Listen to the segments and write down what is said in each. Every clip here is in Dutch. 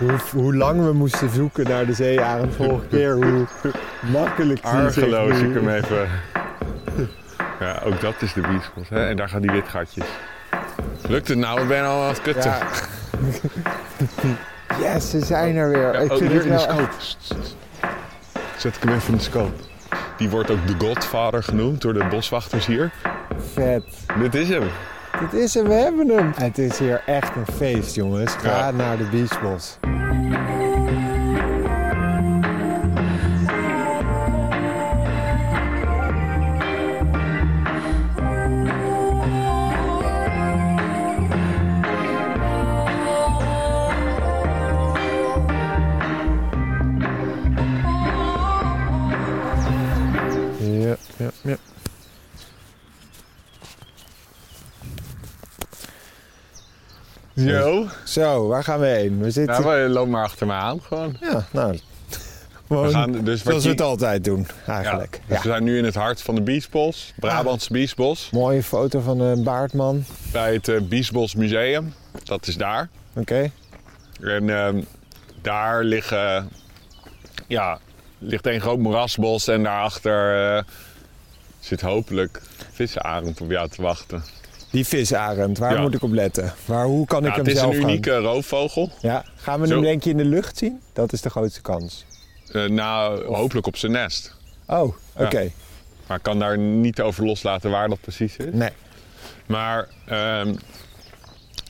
hoe, hoe lang we moesten zoeken naar de zeearend vorige keer. Hoe makkelijk die Argeloos, ik hem even... Ja, ook dat is de biesbos. Hè? En daar gaan die witgatjes. Lukt het nou? Ik ben al aan het kutten. Ja. Yes, ze zijn er weer. Ja, ik oh, vind het in de scope. Zet ik hem even in de scope. Die wordt ook de Godfather genoemd door de boswachters hier. vet. Dit is hem. Dit is hem, we hebben hem. Het is hier echt een feest, jongens. Ga Ja. naar de Beachbos. Zo. Zo, waar gaan we heen? We zitten... Nou, lopen maar achter me aan gewoon. Ja, nou... Gewoon We gaan dus wat zoals we het altijd doen, Ja, eigenlijk. dus Ja. we zijn nu in het hart van de Biesbos. Brabantse Biesbos. Mooie foto van een baardman. Bij het eh, Biesbos Museum. Dat is daar. Oké. En ehm, daar liggen, ja, ligt een groot moerasbos en daarachter eh, zit hopelijk visarend op jou te wachten. Die visarend, waar Ja. moet ik op letten? Waar, hoe kan ik Ja, hem het is zelf een gaan- unieke roofvogel. Ja, gaan we Zo. hem denk je in de lucht zien? Dat is de grootste kans. Eh, nou, hopelijk op zijn nest. Oh, oké. Ja. Maar ik kan daar niet over loslaten waar dat precies is. Nee. Maar ehm,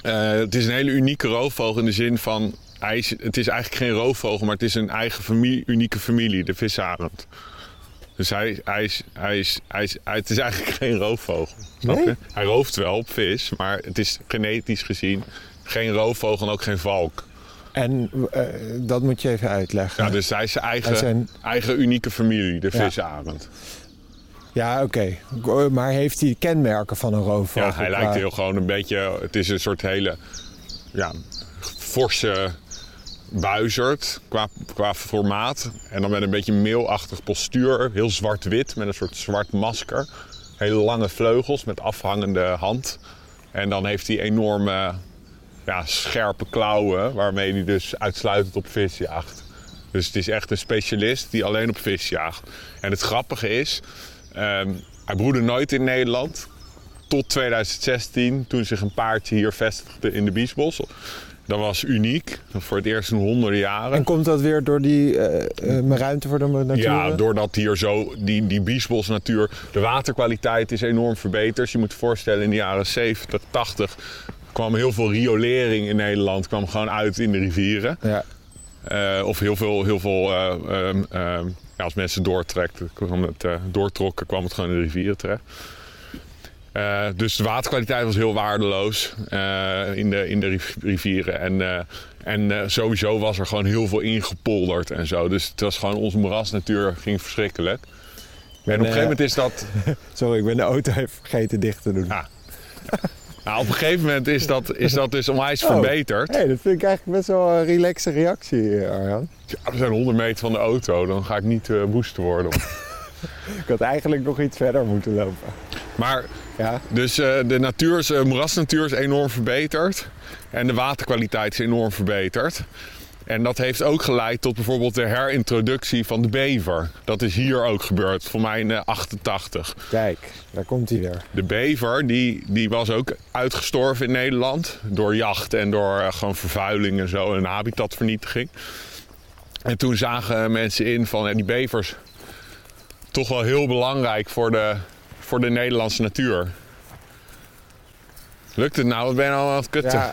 eh, het is een hele unieke roofvogel in de zin van... Hij is, het is eigenlijk geen roofvogel, maar het is een eigen familie, unieke familie, de visarend. Dus hij, hij is, hij is, hij is, hij- het is eigenlijk geen roofvogel. Snap Nee? Hij rooft wel op vis, maar het is genetisch gezien geen roofvogel en ook geen valk. En eh, dat moet je even uitleggen. Ja, dus hij is zijn eigen, zijn- eigen unieke familie, de visarend. Ja, oké. Maar heeft hij kenmerken van een roofvogel? Ja, hij qua- lijkt heel gewoon een beetje. Het is een soort hele. Ja, forse buizerd qua, qua formaat. En dan met een beetje meelachtig postuur. Heel zwart-wit met een soort zwart masker. Hele lange vleugels met afhangende hand. En dan heeft hij enorme ja, scherpe klauwen. Waarmee hij dus uitsluitend op vis jaagt. Dus het is echt een specialist die alleen op vis jaagt. En het grappige is. ehm, hij broedde nooit in Nederland tot 2016, toen zich een paardje hier vestigde in de Biesbos. Dat was uniek, voor het eerst in honderden jaren. En komt dat weer door die eh, eh, ruimte voor de natuur? Ja, doordat hier zo die, die Biesbos natuur, de waterkwaliteit is enorm verbeterd. Je moet je voorstellen, in de jaren 70, 80 kwam heel veel riolering in Nederland kwam gewoon uit in de rivieren. Ja. Eh, of heel veel, heel veel eh, ehm, ehm, ja, als mensen doortrekken, kwam het, doortrokken, kwam het gewoon in de rivieren terecht. Eh, dus de waterkwaliteit was heel waardeloos eh, in, de, in de riv- rivieren. En, eh, en sowieso was er gewoon heel veel ingepolderd en zo. Dus het was gewoon onze moerasnatuur ging verschrikkelijk. En op een gegeven moment is dat. Sorry, ik ben de auto even vergeten dicht te doen. Ja. Nou, op een gegeven moment is dat, is dat dus onwijs Oh. verbeterd. hey, dat vind ik eigenlijk best wel een relaxe reactie, Arjan. Ja, we zijn 100 meter van de auto, dan ga ik niet woest worden. Ik had eigenlijk nog iets verder moeten lopen. Maar Ja, Dus eh, de natuur is, eh, moerasnatuur is enorm verbeterd. En de waterkwaliteit is enorm verbeterd. En dat heeft ook geleid tot bijvoorbeeld de herintroductie van de bever. Dat is hier ook gebeurd, voor mij in eh, 88. kijk, daar komt hij weer. De bever die, die was ook uitgestorven in Nederland. Door jacht en door eh, gewoon vervuiling en zo en habitatvernietiging. En toen zagen mensen in van die bevers toch wel heel belangrijk voor de, voor de Nederlandse natuur. Lukt het nou? Wat ben je nou aan het kutten?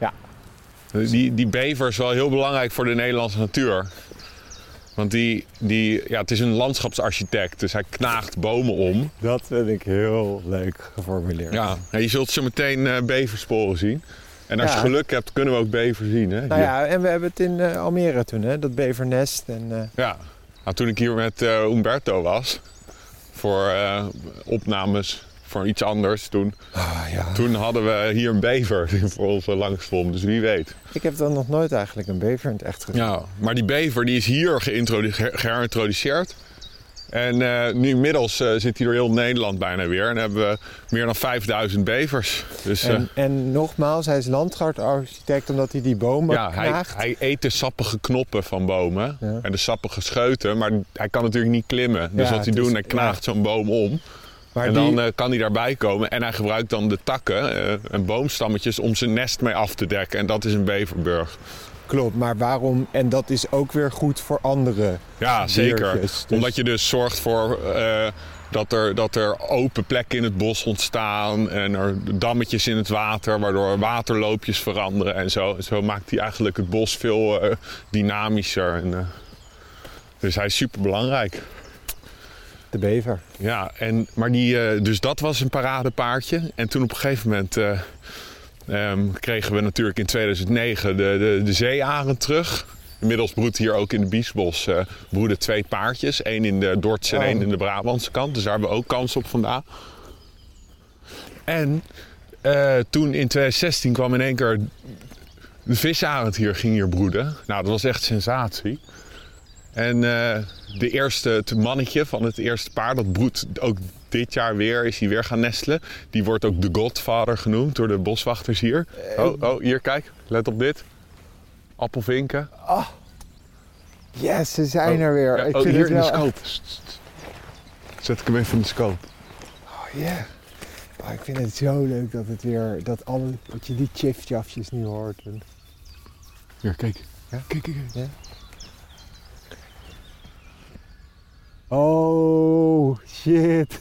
Ja, Die, die bever is wel heel belangrijk voor de Nederlandse natuur. Want die, die, ja, het is een landschapsarchitect, dus hij knaagt bomen om. dat vind ik heel leuk geformuleerd. Ja, en je zult zo meteen eh, beversporen zien. En als Ja. je geluk hebt, kunnen we ook bever zien. Hè? Nou ja, en we hebben het in eh, Almere toen, hè? dat bevernest. En, eh, ja. Nou, toen ik hier met eh, Umberto was, voor eh, opnames voor iets anders, toen, ah, ja. toen hadden we hier een bever voor ons langszwom. Dus wie weet. Ik heb dan nog nooit eigenlijk een bever in het echt gezien. Ja, maar die bever die is hier geïntrodu- ge- geherintroduceerd. En eh, nu inmiddels eh, zit hij door heel Nederland bijna weer. En hebben we meer dan 5000 bevers. Dus eh, En, en nogmaals, hij is landschoutarchitect omdat hij die bomen ja, hij, knaagt. hij eet de sappige knoppen van bomen. Ja. En de sappige scheuten. Maar hij kan natuurlijk niet klimmen. Dus Ja, wat hij doet, hij knaagt zo'n boom om. maar en dan kan hij daarbij komen. En hij gebruikt dan de takken en boomstammetjes om zijn nest mee af te dekken. En dat is een beverburg. Klopt, maar waarom? En dat is ook weer goed voor anderen. Ja, zeker. Diertjes, dus- Omdat je dus zorgt voor eh, dat, er, dat er open plekken in het bos ontstaan. En er dammetjes in het water, waardoor waterloopjes veranderen en zo. Zo maakt hij eigenlijk het bos veel eh, dynamischer. En, eh, dus hij is super belangrijk. De bever. Ja, en, maar die, dus dat was een paradepaardje. En toen op een gegeven moment eh, ehm, kregen we natuurlijk in 2009 de, de, de zeearend terug. Inmiddels broedt hier ook in de Biesbos eh, broeden twee paardjes. één in de Dordtse en Oh. één in de Brabantse kant. Dus daar hebben we ook kans op vandaan. En eh, toen in 2016 kwam in één keer de visarend hier, ging hier broeden. Nou, dat was echt sensatie. En eh, de eerste, het mannetje van het eerste paar, dat broedt ook dit jaar weer, is hij weer gaan nestelen. Die wordt ook de Godfather genoemd door de boswachters hier. Oh, oh, hier kijk, let op dit. Appelvinken. Yes, ze zijn Oh, er weer. ja, ik oh, vind hier het in de scope. Zet ik hem even in de scope. Oh, yeah. Oh, ik vind het zo leuk dat het weer... Dat, alle, dat je die chifjafjes nu hoort. En, Hier, kijk. Ja? Kijk, kijk, kijk. Oh, shit.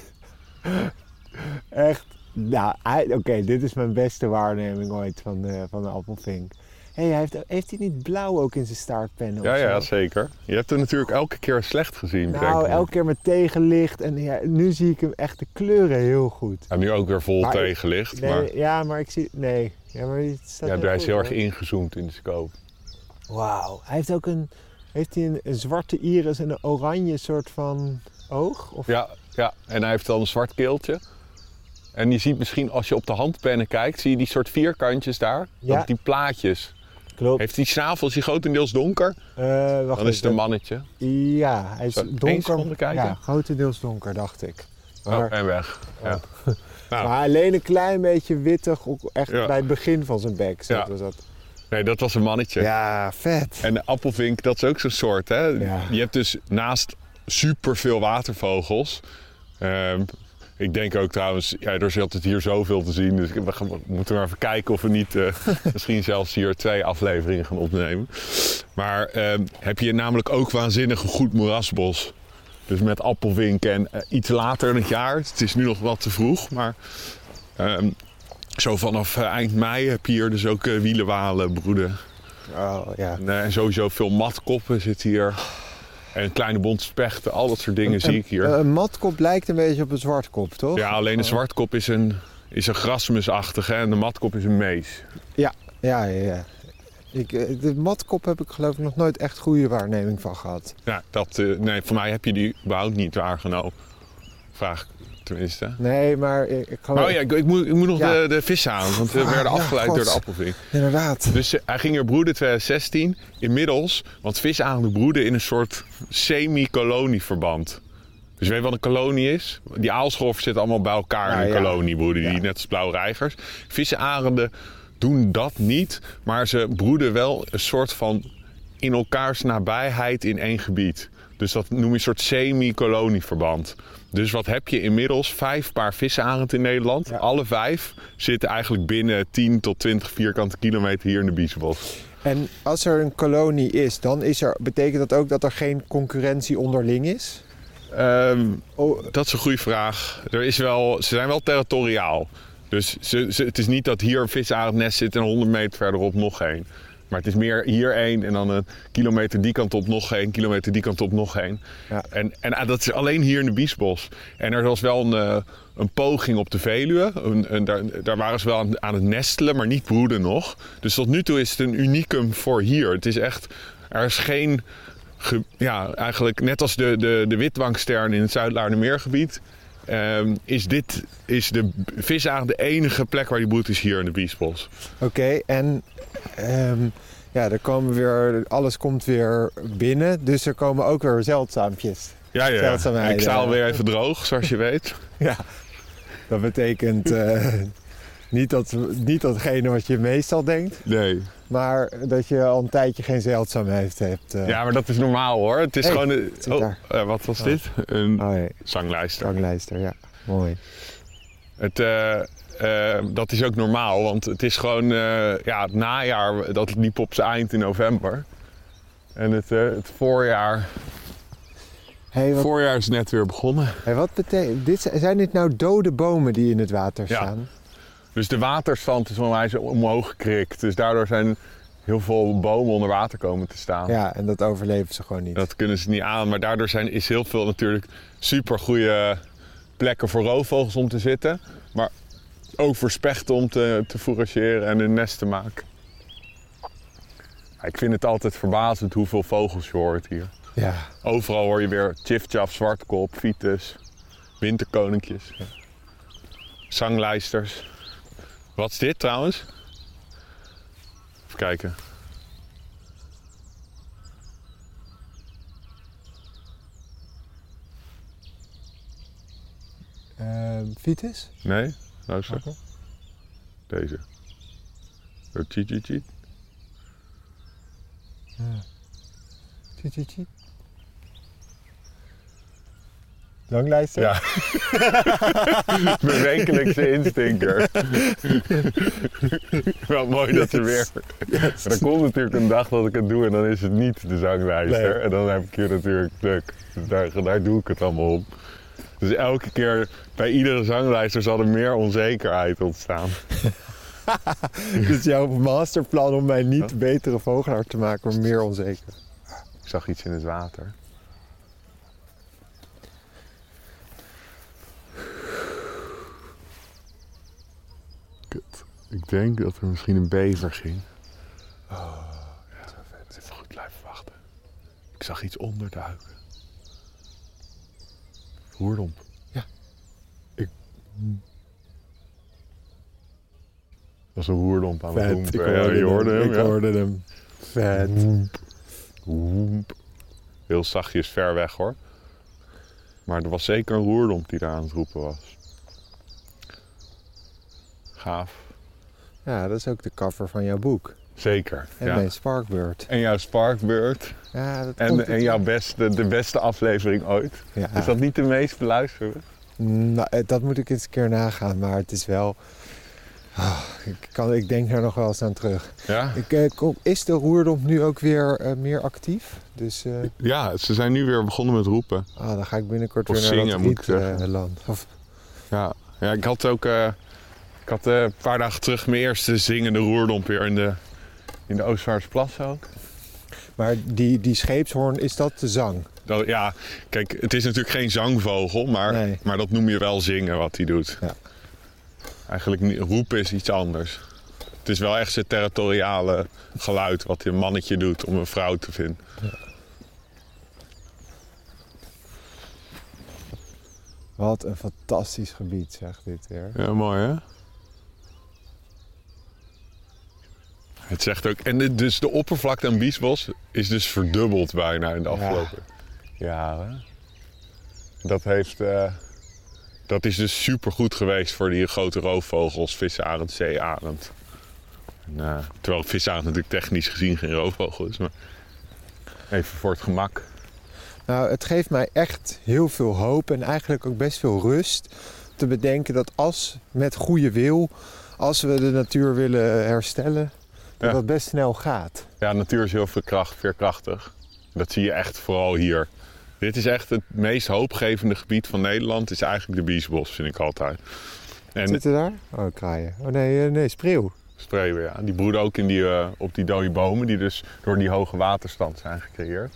Echt. Nou, oké, dit is mijn beste waarneming ooit van de, van de appelvink. Hé, hij heeft, heeft hij niet blauw ook in zijn staartpennen? Ja, ja, zeker. Je hebt hem natuurlijk elke keer slecht gezien. Nou, elke keer met tegenlicht. En ja, nu zie ik hem echt de kleuren heel goed. Ja, nu ook weer vol Maar- tegenlicht. Nee, maar ja, maar ik zie... Nee. Ja, maar het staat ja, hij is heel erg ingezoomd in de scope. Wauw. Hij heeft ook een... Heeft hij een, een zwarte iris en een oranje soort van oog? Of... Ja, ja, en hij heeft dan een zwart keeltje. En je ziet misschien als je op de handpennen kijkt, zie je die soort vierkantjes daar. Ja. Die plaatjes. Klopt. Heeft die snavel, is die grotendeels donker? Eh, wacht Dan is het een mannetje. Ja, hij is Zo, donker. kijken. Ja, grotendeels donker, dacht ik. Maar, Oh, en weg. Ja. Nou, maar alleen een klein beetje wittig, ook echt Ja. bij het begin van zijn bek. Zo Ja. was dat. nee, dat was een mannetje. Ja, vet. En de appelvink, dat is ook zo'n soort. Hè? Ja. Je hebt dus naast superveel watervogels. Ehm, ik denk ook trouwens, ja, er is altijd hier zoveel te zien. Dus we, moeten maar even kijken of we niet eh, misschien zelfs hier twee afleveringen gaan opnemen. Maar ehm, heb je namelijk ook waanzinnig een goed moerasbos. Dus met appelvink en eh, iets later in het jaar. Het is nu nog wat te vroeg, maar ehm, zo vanaf eh, eind mei heb je hier dus ook wielenwalen broeden. Oh, ja. En, en sowieso veel matkoppen zit hier. En kleine bonte spechten, al dat soort dingen zie ik hier. Een, een matkop lijkt een beetje op een zwartkop, toch? ja, alleen de zwartkop is een, is een grasmusachtige en de matkop is een mees. Ja, ja, ja. Ik, eh, de matkop heb ik geloof ik nog nooit echt goede waarneming van gehad. Ja, dat, eh, nee, voor mij heb je die überhaupt niet waargenomen. Vraag ik tenminste. Nee, maar ik, ik. Maar oh ja, ik, ik moet, ik moet nog Ja. de, de vissen aan, want we Ah, werden afgeleid door de appelvink. Inderdaad. Dus eh, hij ging er broeden 2016. Inmiddels, want visarenden broeden in een soort semi-kolonieverband. Dus je weet wat een kolonie is? Die aalscholvers zitten allemaal bij elkaar in een kolonie broeden. Die net als blauwe reigers. Visarenden doen dat niet. Maar ze broeden wel een soort van in elkaars nabijheid in één gebied. Dus dat noem je een soort semi-kolonieverband. Dus wat heb je inmiddels? Vijf paar visarend in Nederland. Ja. Alle vijf zitten eigenlijk binnen 10 tot 20 vierkante kilometer hier in de Biesbos. En als er een kolonie is, dan is er, betekent dat ook dat er geen concurrentie onderling is? Ehm, Oh, dat is een goede vraag. Er is wel, ze zijn wel territoriaal. Dus ze, ze- het is niet dat hier een visarendnest zit en 100 meter verderop nog één. Maar het is meer hier één en dan een kilometer die kant op nog één, kilometer die kant op nog één. Ja. En, en ah, dat is alleen hier in de Biesbos. En er was wel een, eh, een poging op de Veluwe. Een, een- daar, daar waren ze wel aan, aan het nestelen, maar niet broeden nog. Dus tot nu toe is het een unicum voor hier. Het is echt, er is geen, ge- ja, eigenlijk net als de, de, de witwangstern in het Zuid-Laardermeergebied... ehm, is dit is de visarend de enige plek waar die broedt is hier in de Biesbos. Oké, en ehm, ja, er komen weer, alles komt weer binnen, dus er komen ook weer zeldzaampjes. Ja, ja. Zeldzaamheden. Ik sta alweer even droog, zoals je weet. Ja, dat betekent eh, niet, dat, niet datgene wat je meestal denkt, Nee. Maar dat je al een tijdje geen zeldzaamheid hebt. eh. Ja, maar dat is normaal hoor. Het is Hey, gewoon... een- oh, eh, wat was Oh. dit? Een Oh zanglijster. ganglijster, ja. Mooi. Het, eh, dat is ook normaal, want het is gewoon ja, het najaar, dat liep op zijn eind in november. En het, het voorjaar, Hey, wat, voorjaar is net weer begonnen. hey, wat betekent dit? Zijn dit nou dode bomen die in het water Ja. Dus de waterstand is onwijs omhoog gekrikt. Dus daardoor zijn heel veel bomen onder water komen te staan. Ja, en dat overleven ze gewoon niet. Dat kunnen ze niet aan. Maar daardoor zijn, is heel veel natuurlijk super goede plekken voor roofvogels om te zitten. Maar ook voor spechten om te, te fourageren en een nest te maken. Ik vind het altijd verbazend hoeveel vogels je hoort hier. Ja, Overal hoor je weer tjiftjaf, zwartkop, fiets, winterkoninkjes, zanglijsters. Wat is dit trouwens? Even kijken. Ehm Vitus? Nee? Luister. Oké. Deze. Zo cheat, cheat, cheat. Tjie, tjie, Langlijster? Ja. Mijn wekelijkse instinker. Wel mooi dat ze weer... Maar er komt natuurlijk een dag dat ik het doe en dan is het niet de zanglijster. Nee. En dan heb ik hier natuurlijk druk. Dus daar, daar doe ik het allemaal om. Dus elke keer bij iedere zanglijster zal er meer onzekerheid ontstaan. Dus jouw masterplan om mij niet betere vogelaar te maken, maar meer onzeker. Ik zag iets in het water. Ik denk dat er misschien een bever ging. Oh, ja. Even goed blijven wachten. Ik zag iets onderduiken. Roerdomp. Ja. Ik... Dat was een roerdomp aan het Vet, roempen. ik Ja, hoorde, je hoorde hem. hem. Ik ja. hoorde hem. Vet. Woemp. Heel zachtjes ver weg hoor. Maar er was zeker een roerdomp die daar aan het roepen was. Gaaf. Ja, dat is ook de cover van jouw boek. Zeker. En ja. mijn Sparkbird. En jouw Sparkbird. Ja, dat En, komt en jouw beste, de beste aflevering ooit. Ja. Is dat niet de meest beluisterde? Nou, eh, dat moet ik eens een keer nagaan, maar het is wel... Ah, ik, kan, ik denk er nog wel eens aan terug. Ja? Ik, eh, kom- is de roerdomp nu ook weer eh, meer actief? Dus Ja, ze zijn nu weer begonnen met roepen. ah, dan ga ik binnenkort Of weer naar zingen, dat moet ik riet, zeggen. eh, land. Of, Ja, ja ik had ook... ik had eh, een paar dagen terug mijn eerste zingende roerdomp weer in de, in de Oostvaardersplas ook. maar die, die scheepshoorn, is dat de zang? Dat, ja, kijk, het is natuurlijk geen zangvogel, maar, Nee. maar dat noem je wel zingen wat hij doet. Ja. Eigenlijk roepen is iets anders. Het is wel echt zijn territoriale geluid wat een mannetje doet om een vrouw te vinden. Wat een fantastisch gebied, zeg dit weer. Ja, mooi hè? Het zegt ook, en de- dus de oppervlakte aan Biesbos is dus verdubbeld bijna in de Ja. afgelopen jaren. Dat heeft, eh, dat is dus supergoed geweest voor die grote roofvogels, visarend, zeearend. En, eh, terwijl visarend natuurlijk technisch gezien geen roofvogel is, maar even voor het gemak. Nou, het geeft mij echt heel veel hoop en eigenlijk ook best veel rust te bedenken dat als met goede wil, als we de natuur willen herstellen, dat dat best snel gaat. Ja, natuur is heel veerkracht, veerkrachtig. Dat zie je echt vooral hier. Dit is echt het meest hoopgevende gebied van Nederland. is eigenlijk de Biesbos, vind ik altijd. En Zitten daar? Oh, kraaien. Oh nee, eh, nee, spreeuw. spreeuwen, ja. Die broeden ook in die, eh, op die dode bomen... die dus door die hoge waterstand zijn gecreëerd.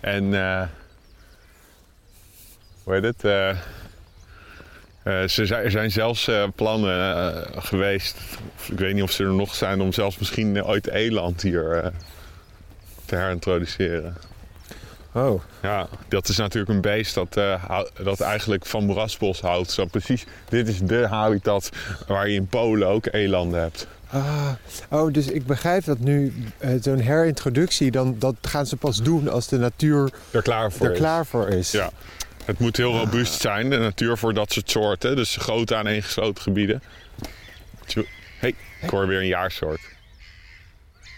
En... eh hoe heet het? eh, eh, ze zijn, er zijn zelfs eh, plannen eh, geweest... ik weet niet of ze er nog zijn... om zelfs misschien ooit eland hier te herintroduceren. Oh, Ja, dat is natuurlijk een beest dat, dat eigenlijk van moerasbos houdt. Zo precies, dit is de habitat waar je in Polen ook elanden hebt. ah. oh dus ik begrijp dat nu zo'n herintroductie, dan, dat gaan ze pas doen als de natuur Er klaar voor er is. klaar voor is. Ja. Het moet heel robuust zijn, de natuur voor dat soort soorten. Dus grote aaneengesloten gebieden. Hey, ik hoor weer een jaarsoort.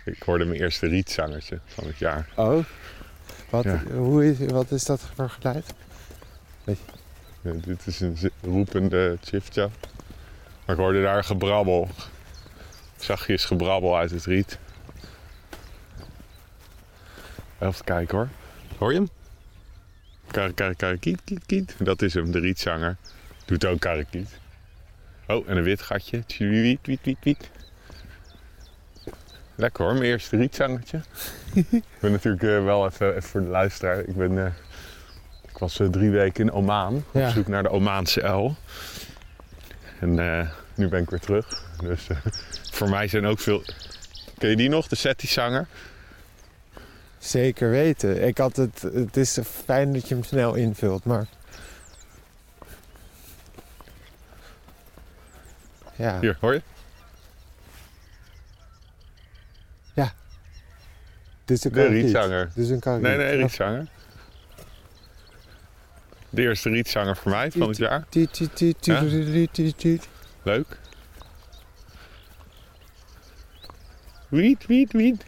Ik hoorde mijn eerste rietzangertje van het jaar. Oh, wat, Ja. hoe is, wat is dat voor geluid? Ja, dit is een roepende chifcha. Maar ik hoorde daar gebrabbel. Zachtjes gebrabbel uit het riet. Even kijken hoor. Hoor je hem? Kar, kar, kar, kiet, kiet, kiet. Dat is hem, de rietzanger. Doet ook karakiet. Oh, en een wit gatje. Wiet, wiet, wiet. Lekker hoor, mijn eerste rietzangertje. ik ben natuurlijk eh, wel even, even voor de luisteraar. Ik ben... eh, ik was eh, drie weken in Oman Ja. op zoek naar de Omaanse uil. En nu ben ik weer terug. Dus voor mij zijn ook veel. Ken je die nog, de Seti-zanger? Zeker weten. Ik had het, het is fijn dat je hem snel invult, maar... Ja, Hier, hoor je? dit is een De rietzanger. Dit is een. Nee, nee, rietzanger. De eerste rietzanger voor mij van het jaar. Ja? Leuk. Wiet, wiet, wiet.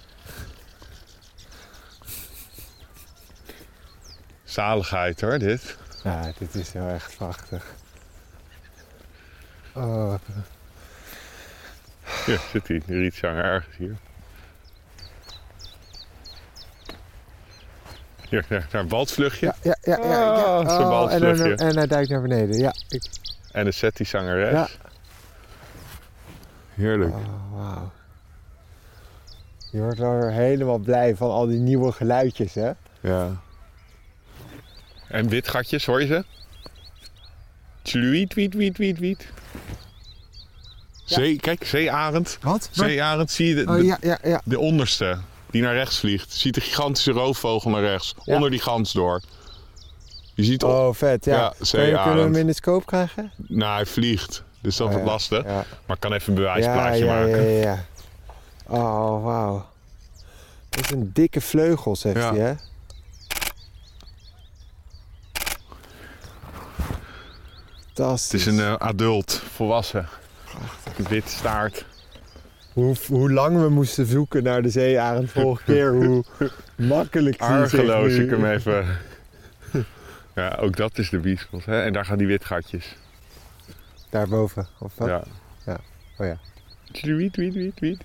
Zaligheid hoor, dit. Ja, dit is wel echt prachtig. Oh, Hier zit hij, de rietzanger ergens hier. Hier, daar een waldvluchtje. ja, ja, ja. ja, ja. Ah, Oh, en, waldvluchtje. en hij duikt naar beneden. Ja, ik, En een Seti-zangeres. Ja. Heerlijk. oh, wauw. Je wordt wel weer helemaal blij van al die nieuwe geluidjes, hè? Ja. En witgatjes, hoor je ze? Tjluit, wiet, wiet, wiet, wiet. Zee, kijk, zeearend. Wat? Zeearend, zie je de, Oh, de, ja, ja, ja. de onderste, die naar rechts vliegt. Je ziet de gigantische roofvogel naar rechts, Ja. onder die gans door. Je ziet, Oh, vet, ja. Ja, Kun je- zeearend. kunnen we hem in de scope krijgen? nou hij vliegt, dus dat Oh, wordt ja, lastig. Ja, Maar ik kan even een bewijsplaatje ja, maken. ja, ja, ja. Oh, wauw. Dat is een dikke vleugels, heeft Ja. hij, hè? Fantastisch. Het is een eh, adult, volwassen. Wit staart. hoe, hoe lang we moesten zoeken naar de zeearend vorige keer, hoe makkelijk die Argeloos, ik hem even. Ja, ook dat is de biesbos, hè? En daar gaan die witgatjes. Daarboven, of wat? Ja. Ja. Oh ja. Wiet, wiet, wiet, wiet.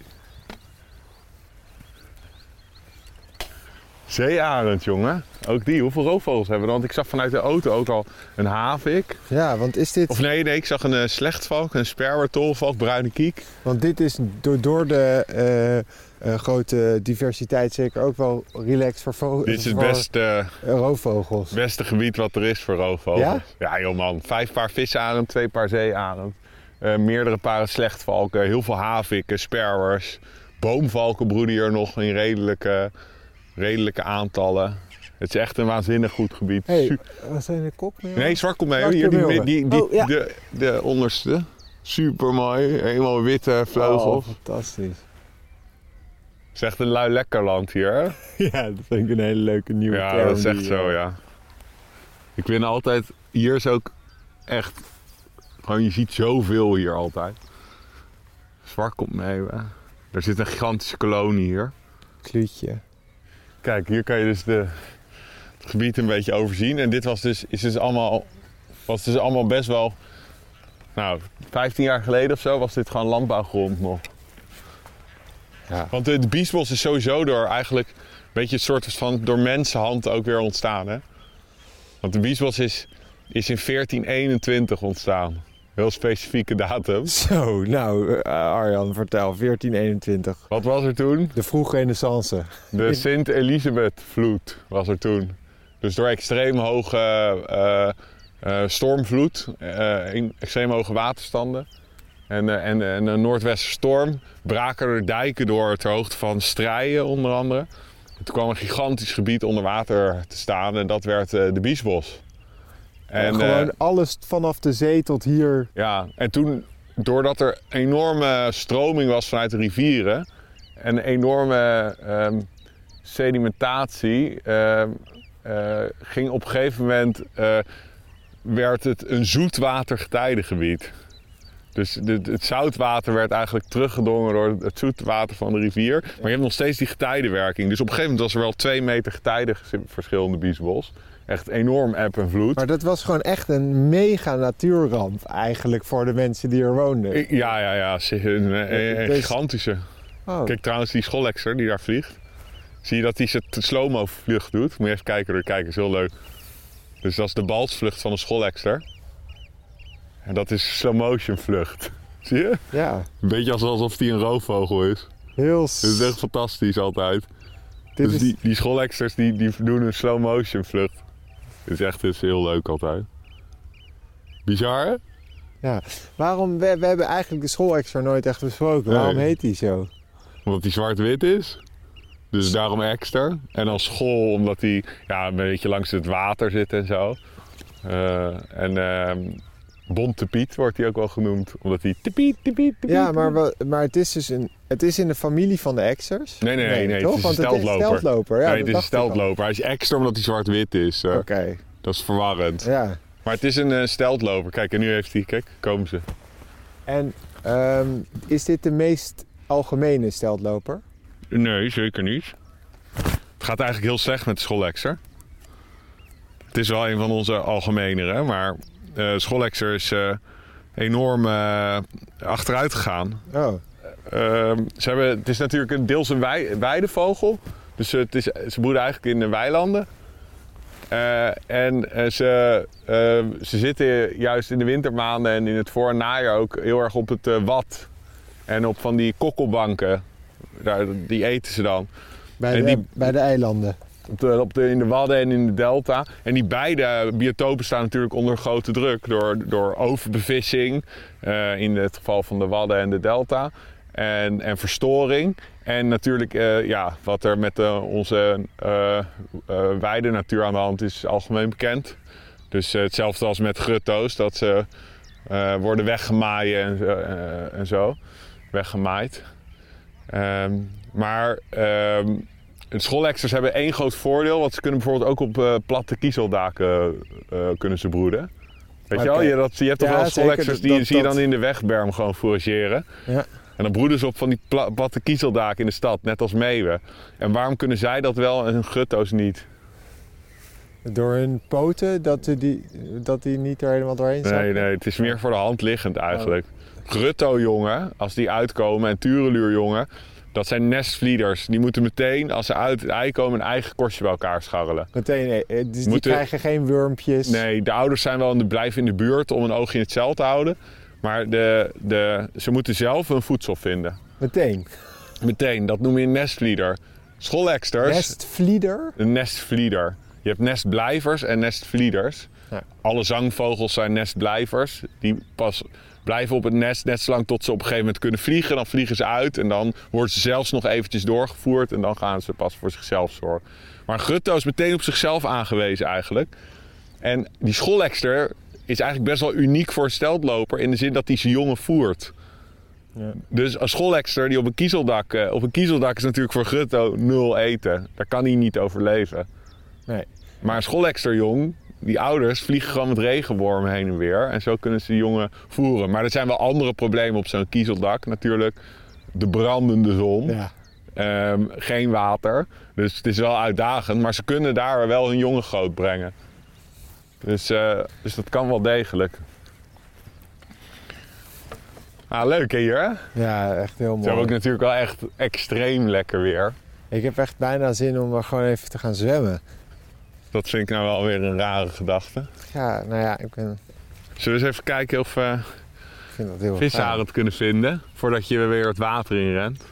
Zeearend, jongen. Ook die. Hoeveel roofvogels hebben we? Want ik zag vanuit de auto ook al een havik. Ja, want is dit... Of nee, nee, ik zag een eh, slechtvalk, een sperwer, tolvalk, bruine kiek. Want dit is door, door de eh, eh, grote diversiteit zeker ook wel relaxed voor, vo- Dit is het beste, roofvogels. beste gebied wat er is voor roofvogels. Ja? Ja, joh man. Vijf paar visarend, twee paar zeearend. meerdere paren slechtvalken, heel veel haviken, sperwers. Boomvalken broeden hier nog in redelijke, redelijke aantallen. Het is echt een waanzinnig goed gebied. Hey, wat zijn de kopmeeuwen? nee, zwartkoolmeeuwen, hier die, zwartkoolmeeuwen. die, die, Oh, ja. de, de onderste. Super mooi, helemaal witte vleugels. Oh, fantastisch. Het is echt een lui lekker land hier, hè? Ja, dat vind ik een hele leuke nieuwe Ja, term dat is echt die, zo, eh, ja. Ik vind altijd, hier is ook echt, gewoon je ziet zoveel hier altijd. Zwartkoolmeeuwen. Er zit een gigantische kolonie hier. Kluutje. Kijk, hier kan je dus de, het gebied een beetje overzien. En dit was dus, is dus allemaal, was dus allemaal best wel, nou, 15 jaar geleden of zo was dit gewoon landbouwgrond nog. Ja. Want de, de biesbos is sowieso door eigenlijk een beetje een soort van door mensenhand ook weer ontstaan. Hè? Want de biesbos is, is in 1421 ontstaan. Heel specifieke datum. Zo, nou eh, Arjan, vertel. 1421. Wat was er toen? De vroege renaissance. De Sint-Elisabeth-vloed was er toen. Dus door extreem hoge eh, stormvloed, extreem hoge waterstanden en, en, en een noordwesterstorm braken er dijken door ter hoogte van Strijen onder andere. toen kwam een gigantisch gebied onder water te staan en dat werd de Biesbos. En, gewoon eh, alles vanaf de zee tot hier. ja, en toen, doordat er enorme stroming was vanuit de rivieren en enorme ehm, sedimentatie, ehm, eh, ging op een gegeven moment eh, werd het een zoetwatergetijdengebied. Dus het zoutwater werd eigenlijk teruggedrongen door het zoetwater van de rivier. Maar je hebt nog steeds die getijdenwerking. Dus op een gegeven moment was er wel twee meter getijdenverschil in de Biesbos. Echt enorm eb en vloed. Maar dat was gewoon echt een mega natuurramp eigenlijk voor de mensen die er woonden. Ja, ja, ja. Een, Dus- gigantische. Oh, Kijk trouwens die schollexer die daar vliegt. Zie je dat hij zijn slow-mo vlucht doet? Moet je even kijken, door kijken, is heel leuk. Dus dat is de balsvlucht van een schollexer. En dat is slow motion vlucht. Zie je? ja, Een beetje als- alsof hij een roofvogel is. heel... Het is echt fantastisch altijd. dit dus is, die, die schollexers die, die doen een slow motion vlucht. Het is echt het is heel leuk altijd. Bizar hè? ja. Waarom, we, we hebben eigenlijk de schoolexer nooit echt besproken. Nee. Waarom heet die zo? Omdat hij zwart-wit is. Dus daarom extra. En als school omdat hij ja, een beetje langs het water zit en zo. Eh, en ehm Bonte Piet wordt hij ook wel genoemd. Omdat hij tepiet, tepiet, tepiet. Ja, maar, wel- maar het is dus een... Het is in de familie van de exers. Nee, nee, nee, nee, toch? het is een steltloper. steltloper. Ja, nee, het is een steltloper. Hij is extra omdat hij zwart-wit is. Eh, Oké, Dat is verwarrend. ja. Maar het is een eh, steltloper. Kijk, en nu heeft hij... Kijk, komen ze. En ehm, is dit de meest algemene steltloper? Nee, zeker niet. Het gaat eigenlijk heel slecht met de schollexer. Het is wel een van onze algemenere, maar de schollexer is eh, enorm eh, achteruit gegaan. Oh, Ehm, ze hebben, het is natuurlijk een deels een wei, weidevogel. Dus het is, ze broeden eigenlijk in de weilanden. En ze, ze zitten juist in de wintermaanden en in het voor- en najaar ook heel erg op het wat. En op van die kokkelbanken. Daar, die eten ze dan. bij, de, die- bij de eilanden. Op de, op de, in de Wadden en in de Delta. En die beide biotopen staan natuurlijk onder grote druk door, door overbevissing. eh, in het geval van de Wadden en de Delta. En, en verstoring. En natuurlijk eh, ja, wat er met eh, onze eh, weidenatuur aan de hand is, is algemeen bekend. Dus hetzelfde als met grutto's, dat ze worden weggemaaid en, en zo. Weggemaaid. Ehm, maar ehm, de schoolexers hebben één groot voordeel. Want ze kunnen bijvoorbeeld ook op eh, platte kiezeldaken eh, kunnen ze broeden. Weet je wel? Je, dat, je hebt toch Ja, wel zeker, schoolexers die dat- zie je dan in de wegberm gewoon fourageren. Ja. En dan broeden ze op van die pla- platte kiezeldaken in de stad, net als meeuwen. En waarom kunnen zij dat wel en hun gutto's niet? Door hun poten, dat die, dat die niet er helemaal doorheen Nee, zakken? nee, het is meer voor de hand liggend eigenlijk. Grutto-jongen, als die uitkomen, en Tureluur-jongen, dat zijn nestvlieders. Die moeten meteen, als ze uit het ei komen, een eigen korstje bij elkaar scharrelen. Meteen, eh, dus die Moeten- krijgen geen wurmpjes. Nee, de ouders zijn wel in de, blijven in de buurt om een oogje in het cel te houden. Maar de, de, ze moeten zelf hun voedsel vinden. Meteen. Meteen, dat noem je een nestvlieder. Schoolexters, Nestvlieder? een nestvlieder. Je hebt nestblijvers en nestvlieders. Ja. Alle zangvogels zijn nestblijvers. Die pas blijven op het nest net zolang tot ze op een gegeven moment kunnen vliegen. Dan vliegen ze uit en dan worden ze zelfs nog eventjes doorgevoerd. En dan gaan ze pas voor zichzelf zorgen. Maar gutto is meteen op zichzelf aangewezen eigenlijk. En die schoolexter is eigenlijk best wel uniek voor een steltloper. In de zin dat hij zijn jongen voert. Ja. Dus een schoolexter die op een kiezeldak... eh, op een kiezeldak is natuurlijk voor Grutto nul eten. Daar kan hij niet overleven. Nee. Maar een schoolexterjong, die ouders vliegen gewoon met regenwormen heen en weer. En zo kunnen ze die jongen voeren. Maar er zijn wel andere problemen op zo'n kiezeldak natuurlijk. De brandende zon. Ja. Ehm, geen water. Dus het is wel uitdagend. Maar ze kunnen daar wel hun jongen groot brengen. Dus, eh, dus dat kan wel degelijk. Ah, leuk hier hè? ja, echt heel Ze hebben ook mooi. natuurlijk wel echt extreem lekker weer. Ik heb echt bijna zin om er gewoon even te gaan zwemmen. Dat vind ik nou wel weer een rare gedachte. Ja, nou ja, ik, ben, Zullen we eens even kijken of we heel visarend kunnen vinden voordat je weer het water in rent?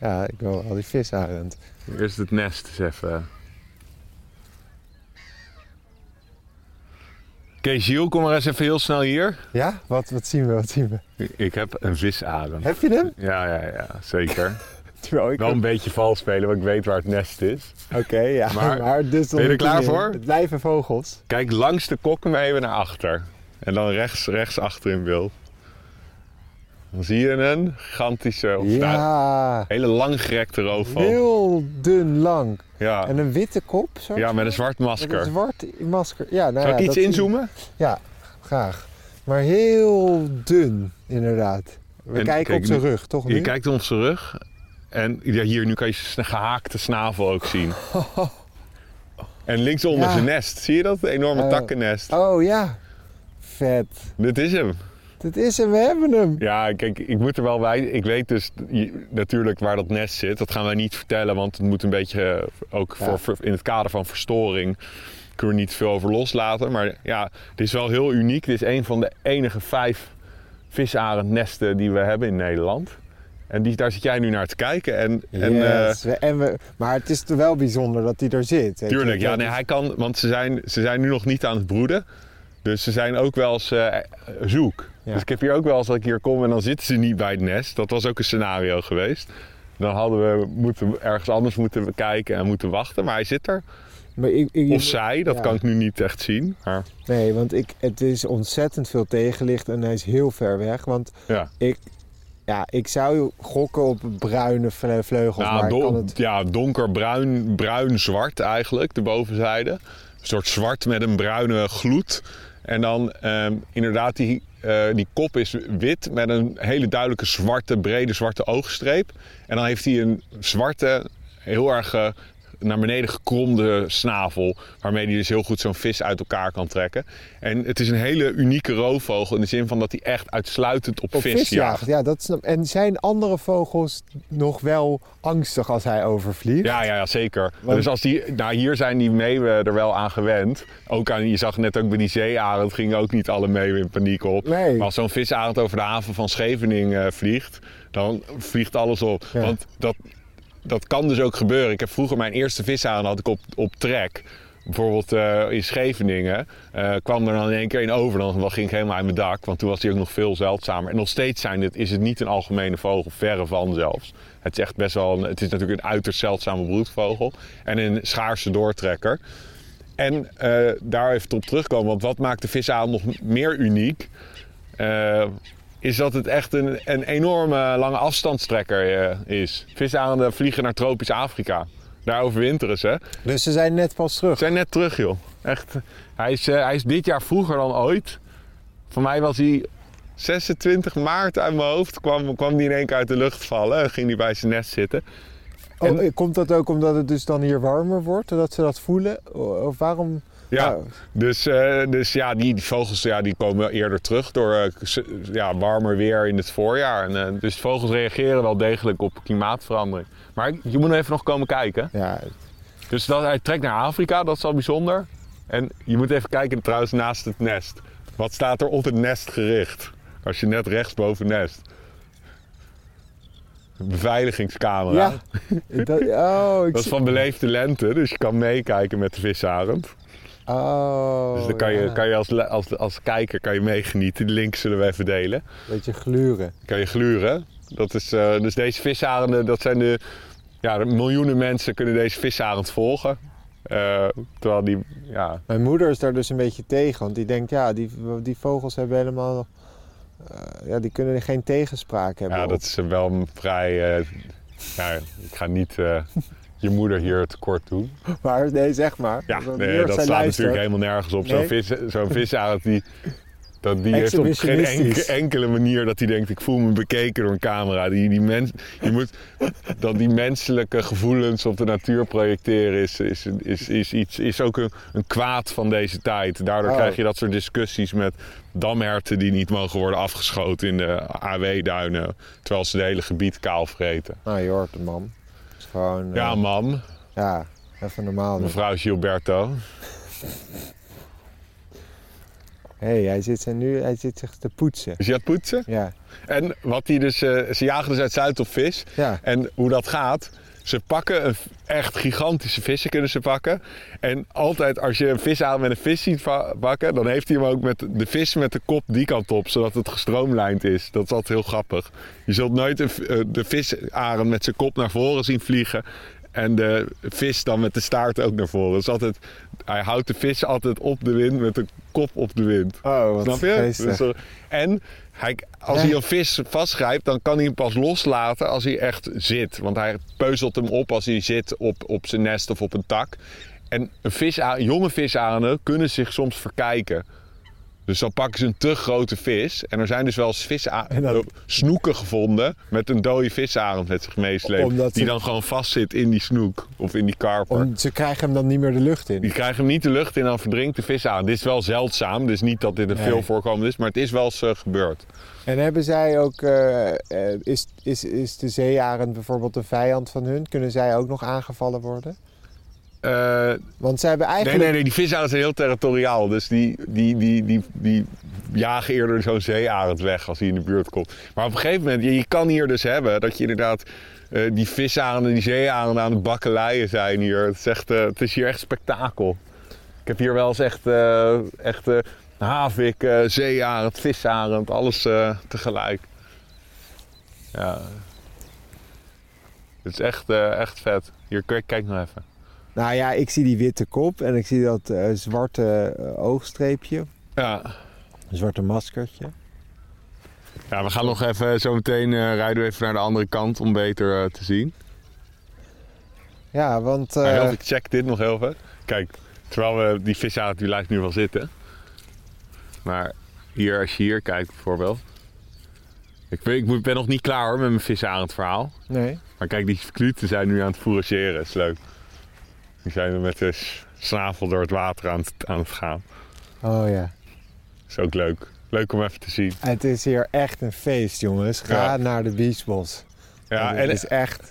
Ja, ik wil wel die visarend. Eerst het nest eens even. Oké, Gilles, kom maar eens even heel snel hier. Ja? Wat, wat zien we? Wat zien we? Ik heb een visadem. Heb je hem? Ja, ja, ja, zeker. Terwijl ik Wel een beetje vals spelen, want ik weet waar het nest is. Oké, ja. Maar- Maar, dus dan Ben je er klaar voor? Het blijven vogels. Kijk langs de kokkenweven naar achter. En dan rechts, rechts achter in beeld. Dan zie je een gigantische, of nou, hele langgerekte roofvogel. Heel dun lang. Ja. En een witte kop, zo. ja, met een zwart Met masker. een zwart masker. Ja, nou Zal ik ja, iets inzoomen? Ja, graag. Maar heel dun, inderdaad. We En kijken kijk, op zijn rug, toch Je nu? kijkt op zijn rug. En ja, hier, nu kan je zijn gehaakte snavel ook zien. En linksonder Ja. zijn nest. Zie je dat? Een enorme Oh. takkennest. Oh ja, vet. Dit is hem. Dit is hem, we hebben hem. Ja, kijk, ik moet er wel bij. Ik weet dus natuurlijk waar dat nest zit. Dat gaan wij niet vertellen, want het moet een beetje eh, ook Ja. voor- in het kader van verstoring. Kunnen we niet veel over loslaten. Maar ja, dit is wel heel uniek. Dit is een van de enige vijf visarendnesten die we hebben in Nederland. En die, daar zit jij nu naar te kijken. En, en eh, Yes. En we, maar het is toch wel bijzonder dat hij er zit. Tuurlijk, ja, nee, hij kan, want ze zijn, ze zijn nu nog niet aan het broeden. Dus ze zijn ook wel eens eh, zoek. Ja. Dus ik heb hier ook wel eens dat ik hier kom en dan zitten ze niet bij het nest. Dat was ook een scenario geweest. Dan hadden we moeten, ergens anders moeten kijken en moeten wachten. Maar hij zit er. Maar ik, ik- Of zij, dat ja. kan ik nu niet echt zien. Maar Nee, want ik, het is ontzettend veel tegenlicht en hij is heel ver weg. Want ja, ik, ja, ik zou gokken op bruine vle- vleugels, nou, maar ik don- kan het... ja donkerbruin, bruin-zwart eigenlijk, de bovenzijde. Een soort zwart met een bruine gloed. En dan ehm, inderdaad, die, eh, die kop is wit met een hele duidelijke zwarte, brede zwarte oogstreep. En dan heeft hij een zwarte, heel erg eh, naar beneden gekromde snavel. Waarmee hij dus heel goed zo'n vis uit elkaar kan trekken. En het is een hele unieke roofvogel in de zin van dat hij echt uitsluitend op, Op vis, vis jaagt. ja. Dat en zijn andere vogels nog wel angstig als hij overvliegt? Ja, ja, ja zeker. Want- Dus als die, nou, hier zijn die meeuwen er wel aan gewend. Ook aan, je zag net ook bij die zeearend gingen ook niet alle meeuwen in paniek op. Nee. Maar als zo'n visarend over de haven van Scheveningen eh, vliegt, dan vliegt alles op. Ja. Want dat, dat kan dus ook gebeuren. Ik heb vroeger mijn eerste visarend had ik op, op trek. Bijvoorbeeld eh, in Scheveningen eh, kwam er dan in één keer een over. Dan ging ik helemaal uit mijn dak, want toen was die ook nog veel zeldzamer. En nog steeds zijn dit, is het niet een algemene vogel, verre van zelfs. Het is echt best wel, een, het is natuurlijk een uiterst zeldzame broedvogel. En een schaarse doortrekker. En eh, daar even op terugkomen, want wat maakt de visarend nog meer uniek? Is dat het echt een, een enorme lange afstandstrekker eh, is. Visarenden vliegen naar tropisch Afrika. Daar overwinteren ze. Dus ze zijn net pas terug. We zijn net terug, joh. Echt. Hij is, eh, hij is dit jaar vroeger dan ooit. Voor mij was hij 26 maart uit mijn hoofd. Kwam, kwam hij in één keer uit de lucht vallen. En ging hij bij zijn nest zitten. Oh, En- eh, komt dat ook omdat het dus dan hier warmer wordt? Dat ze dat voelen? Of waarom? Ja, Oh, dus, eh, dus ja, die, vogels ja, die komen eerder terug door eh, ja, warmer weer in het voorjaar. En, eh, dus vogels reageren wel degelijk op klimaatverandering. Maar je moet even nog komen kijken. ja, Dus dat, hij trekt naar Afrika, dat is al bijzonder. En je moet even kijken trouwens naast het nest. Wat staat er op het nest gericht? Als je net rechts boven nest. Een beveiligingscamera. ja. dat, oh, ik Dat is van beleefde lente, dus je kan meekijken met de visarend. Oh, Dus dan kan je, ja. kan je als, als, als kijker kan je meegenieten. De link zullen we even delen. Beetje gluren. Kan je gluren. Dat is, eh, dus deze visarenden, dat zijn de... Ja, miljoenen mensen kunnen deze visarend volgen. Eh, terwijl die, ja, Mijn moeder is daar dus een beetje tegen, want die denkt, ja, die, die vogels hebben helemaal, eh, ja, die kunnen geen tegenspraak hebben. ja, op- dat is wel een vrij... ja, ik ga niet je moeder hier tekort doen. Maar nee, zeg maar. Ja, nee, dat slaat luistert. natuurlijk helemaal nergens op. Zo'n vis, zo'n visarend die... Dat die heeft op geen Exhibitionistisch. enke- enkele manier dat hij denkt, ik voel me bekeken door een camera. Die, die mens, je moet, dat die menselijke gevoelens op de natuur projecteren is, is, is, is, iets, is ook een, een kwaad van deze tijd. Daardoor Oh. krijg je dat soort discussies met damherten die niet mogen worden afgeschoten in de AW-duinen. Terwijl ze het hele gebied kaal vreten. Nou, je hoort het, man. Gewoon, Ja, eh, mam, ja, even normaal doen. mevrouw Gilberto. Hé, hey, hij, zit nu, hij zit zich te poetsen. Is je aan het poetsen? Ja, En wat die dus, eh, ze jagen dus uit Zuid op vis. ja. En hoe dat gaat, Ze pakken echt gigantische vissen kunnen ze pakken. En altijd als je een vis aan met een vis ziet pakken, dan heeft hij hem ook met de vis met de kop die kant op, zodat het gestroomlijnd is. Dat is altijd heel grappig. Je zult nooit eh, de visarend met zijn kop naar voren zien vliegen. En de vis dan met de staart ook naar voren. Dus altijd, hij houdt de vis altijd op de wind met de kop op de wind. Oh, wat Snap je? Dus, eh, en hij, als Ja. hij een vis vastgrijpt, dan kan hij hem pas loslaten als hij echt zit. Want hij peuzelt hem op als hij zit op, op zijn nest of op een tak. En een vis, jonge visarenden kunnen zich soms verkijken. Dus dan pakken ze een te grote vis. En er zijn dus wel eens dan- snoeken gevonden met een dode visarend met zich meesleept. Omdat Die ze- dan gewoon vastzit in die snoek of in die karper. Om, ze krijgen hem dan niet meer de lucht in. Die krijgen hem niet de lucht in en dan verdrinkt de vis aan. Dit is wel zeldzaam, dus niet dat dit een Nee. veel voorkomend is, maar het is wel eens eh, gebeurd. En hebben zij ook, eh, eh, is, is, is de zeearend bijvoorbeeld een vijand van hun? Kunnen zij ook nog aangevallen worden? Eh, Want zij hebben nee, eigenlijk... nee, nee, die visarenden zijn heel territoriaal. Dus die, die, die, die, die jagen eerder zo'n zeearend weg als hij in de buurt komt. Maar op een gegeven moment, je, je kan hier dus hebben dat je inderdaad... eh, die visarenden, die zeearenden aan het bakkeleien zijn hier. Het is, echt, eh, het is hier echt spektakel. Ik heb hier wel eens echt, echt havik, zeearend, visarend, alles tegelijk. Ja. Het is echt, echt vet. Hier, kijk, kijk nog even. Nou ja, ik zie die witte kop en ik zie dat eh, zwarte eh, oogstreepje. Ja. Een zwarte maskertje. Ja, we gaan nog even, zo meteen eh, rijden we even naar de andere kant om beter te zien. Ja, want... Heel, ik check dit nog heel even. Kijk, terwijl we die visarend, die lijkt nu wel zitten. Maar hier, als je hier kijkt bijvoorbeeld. Ik ben, ik ben nog niet klaar hoor met mijn visarend verhaal. nee. Maar kijk, die kluten zijn nu aan het fourageren. is leuk. Die zijn er met de snavel door het water aan het, aan het gaan. Oh ja. is ook leuk. Leuk om even te zien. Het is hier echt een feest, jongens. Ga Ja. naar de beachbos. Ja, het en is echt...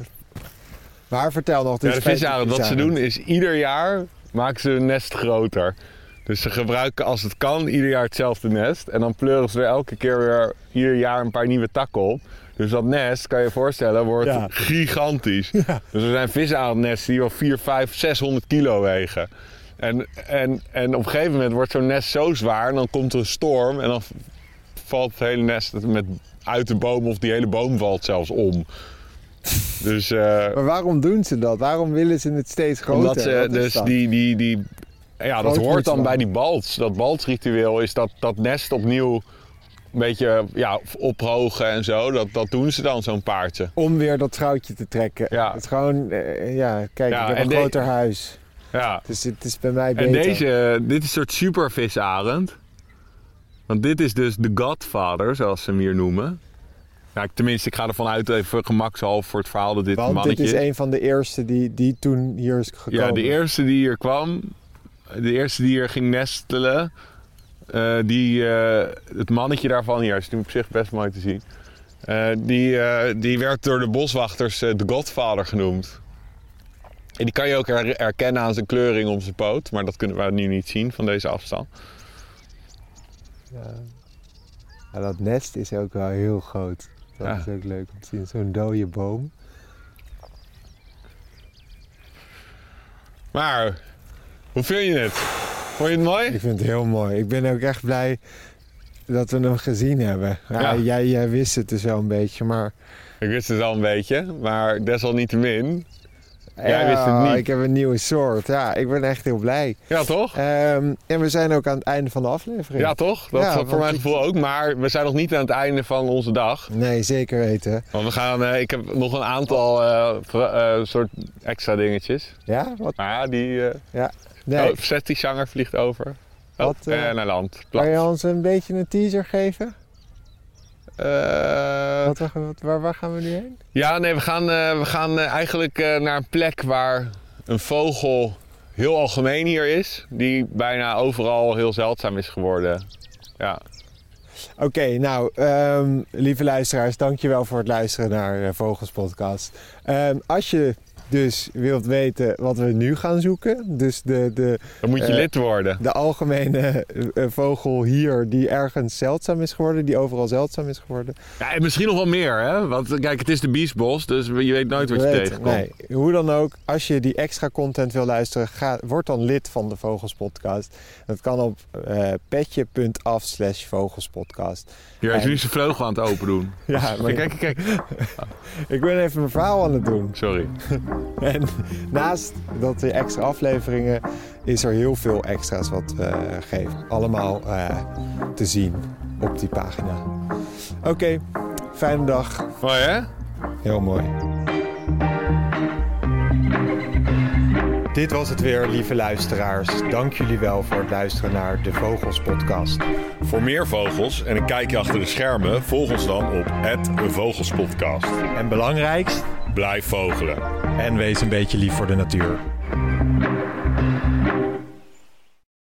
Maar vertel nog. dit Ja, de wat ze doen is ieder jaar maken ze hun nest groter. Dus ze gebruiken als het kan ieder jaar hetzelfde nest. En dan pleuren ze er elke keer weer ieder jaar een paar nieuwe takken op. Dus dat nest, kan je je voorstellen, wordt Ja. gigantisch. Dus er zijn visarendnesten die wel 4, 5, 600 kilo wegen. En, en, en op een gegeven moment wordt zo'n nest zo zwaar en dan komt er een storm en dan valt het hele nest met uit de boom of die hele boom valt zelfs om. Dus eh, Maar waarom doen ze dat? Waarom willen ze het steeds groter? omdat ze dus dat? die, die, die, ja, dat hoort dan bij die balts. Dat baltsritueel is dat, dat nest opnieuw een beetje ja, ophogen en zo. Dat, dat doen ze dan, zo'n paardje. Om weer dat trouwtje te trekken. Ja. Het is gewoon, eh, ja, kijk, Ja, ik heb en een de- groter huis. Ja. Dus het is bij mij En beter. deze, dit is een soort supervisarend. Want dit is dus de Godfather, zoals ze hem hier noemen. Ja, ik- tenminste, ik ga ervan uit, even gemakshalve voor het verhaal, dat dit Want mannetje dit is een van de eerste die, die toen hier is gekomen. Ja, de eerste die hier kwam, de eerste die hier ging nestelen, eh, die, eh, het mannetje daarvan, hier is nu op zich best mooi te zien, eh, die, die werd door de boswachters de Godfather genoemd. En die kan je ook her- herkennen aan zijn kleuring op zijn poot, maar dat kunnen we nu niet zien van deze afstand. Ja. Ja, dat nest is ook wel heel groot. Dat Ja. is ook leuk om te zien. Zo'n dode boom. Maar, hoe vind je het? Vond je het mooi? Ik vind het heel mooi. Ik ben ook echt blij dat we hem gezien hebben. Ja, Ja. Jij, jij wist het dus wel een beetje, maar... Ik wist het al een beetje, maar desalniettemin. Jij wist het Ja, niet. Ik heb een nieuwe soort. Ja, ik ben echt heel blij. Ja, toch? Ehm, en we zijn ook aan het einde van de aflevering. Ja, toch? Dat Ja, voor mijn ik- gevoel ook. Maar we zijn nog niet aan het einde van onze dag. Nee, zeker weten. Want we gaan, eh, ik heb nog een aantal eh, eh, soort extra dingetjes. Ja? Wat? Maar ja, die... eh Nee. oh, Seti zanger vliegt over. Oh, Wat, eh, eh, naar land. Plat. Kan je ons een beetje een teaser geven? Eh, Wat, wat, waar, waar gaan we nu heen? ja, nee, we gaan, we gaan eigenlijk naar een plek waar een vogel heel algemeen hier is. Die bijna overal heel zeldzaam is geworden. Ja, Oké, nou, ehm, lieve luisteraars, dankjewel voor het luisteren naar eh, Vogels Podcast. Ehm, als je dus wilt weten wat we nu gaan zoeken, dus de, de, Dan moet je Eh, lid worden. de algemene eh, eh, vogel hier die ergens zeldzaam is geworden, die overal zeldzaam is geworden. Ja, en misschien nog wel meer, hè? Want kijk, het is de Biesbos, dus je weet nooit wat je Weet- tegenkomt. Nee, hoe dan ook, als je die extra content wil luisteren, ga, word dan lid van de Vogelspodcast. Dat kan op eh, petje.af slash vogelspodcast. Hier is En- nu zijn vleugel aan het open doen. Ja, maar Kijk, kijk, kijk. ik ben even mijn verhaal aan het doen. Sorry. En naast dat die extra afleveringen is er heel veel extra's wat we geven. Allemaal eh, te zien op die pagina. Oké, fijne dag. Mooi hè? Heel mooi. Dit was het weer, lieve luisteraars. Dank jullie wel voor het luisteren naar de Vogels Podcast. Voor meer vogels en een kijkje achter de schermen, volg ons dan op Vogelspodcast. En belangrijkst, Blijf vogelen. En wees een beetje lief voor de natuur.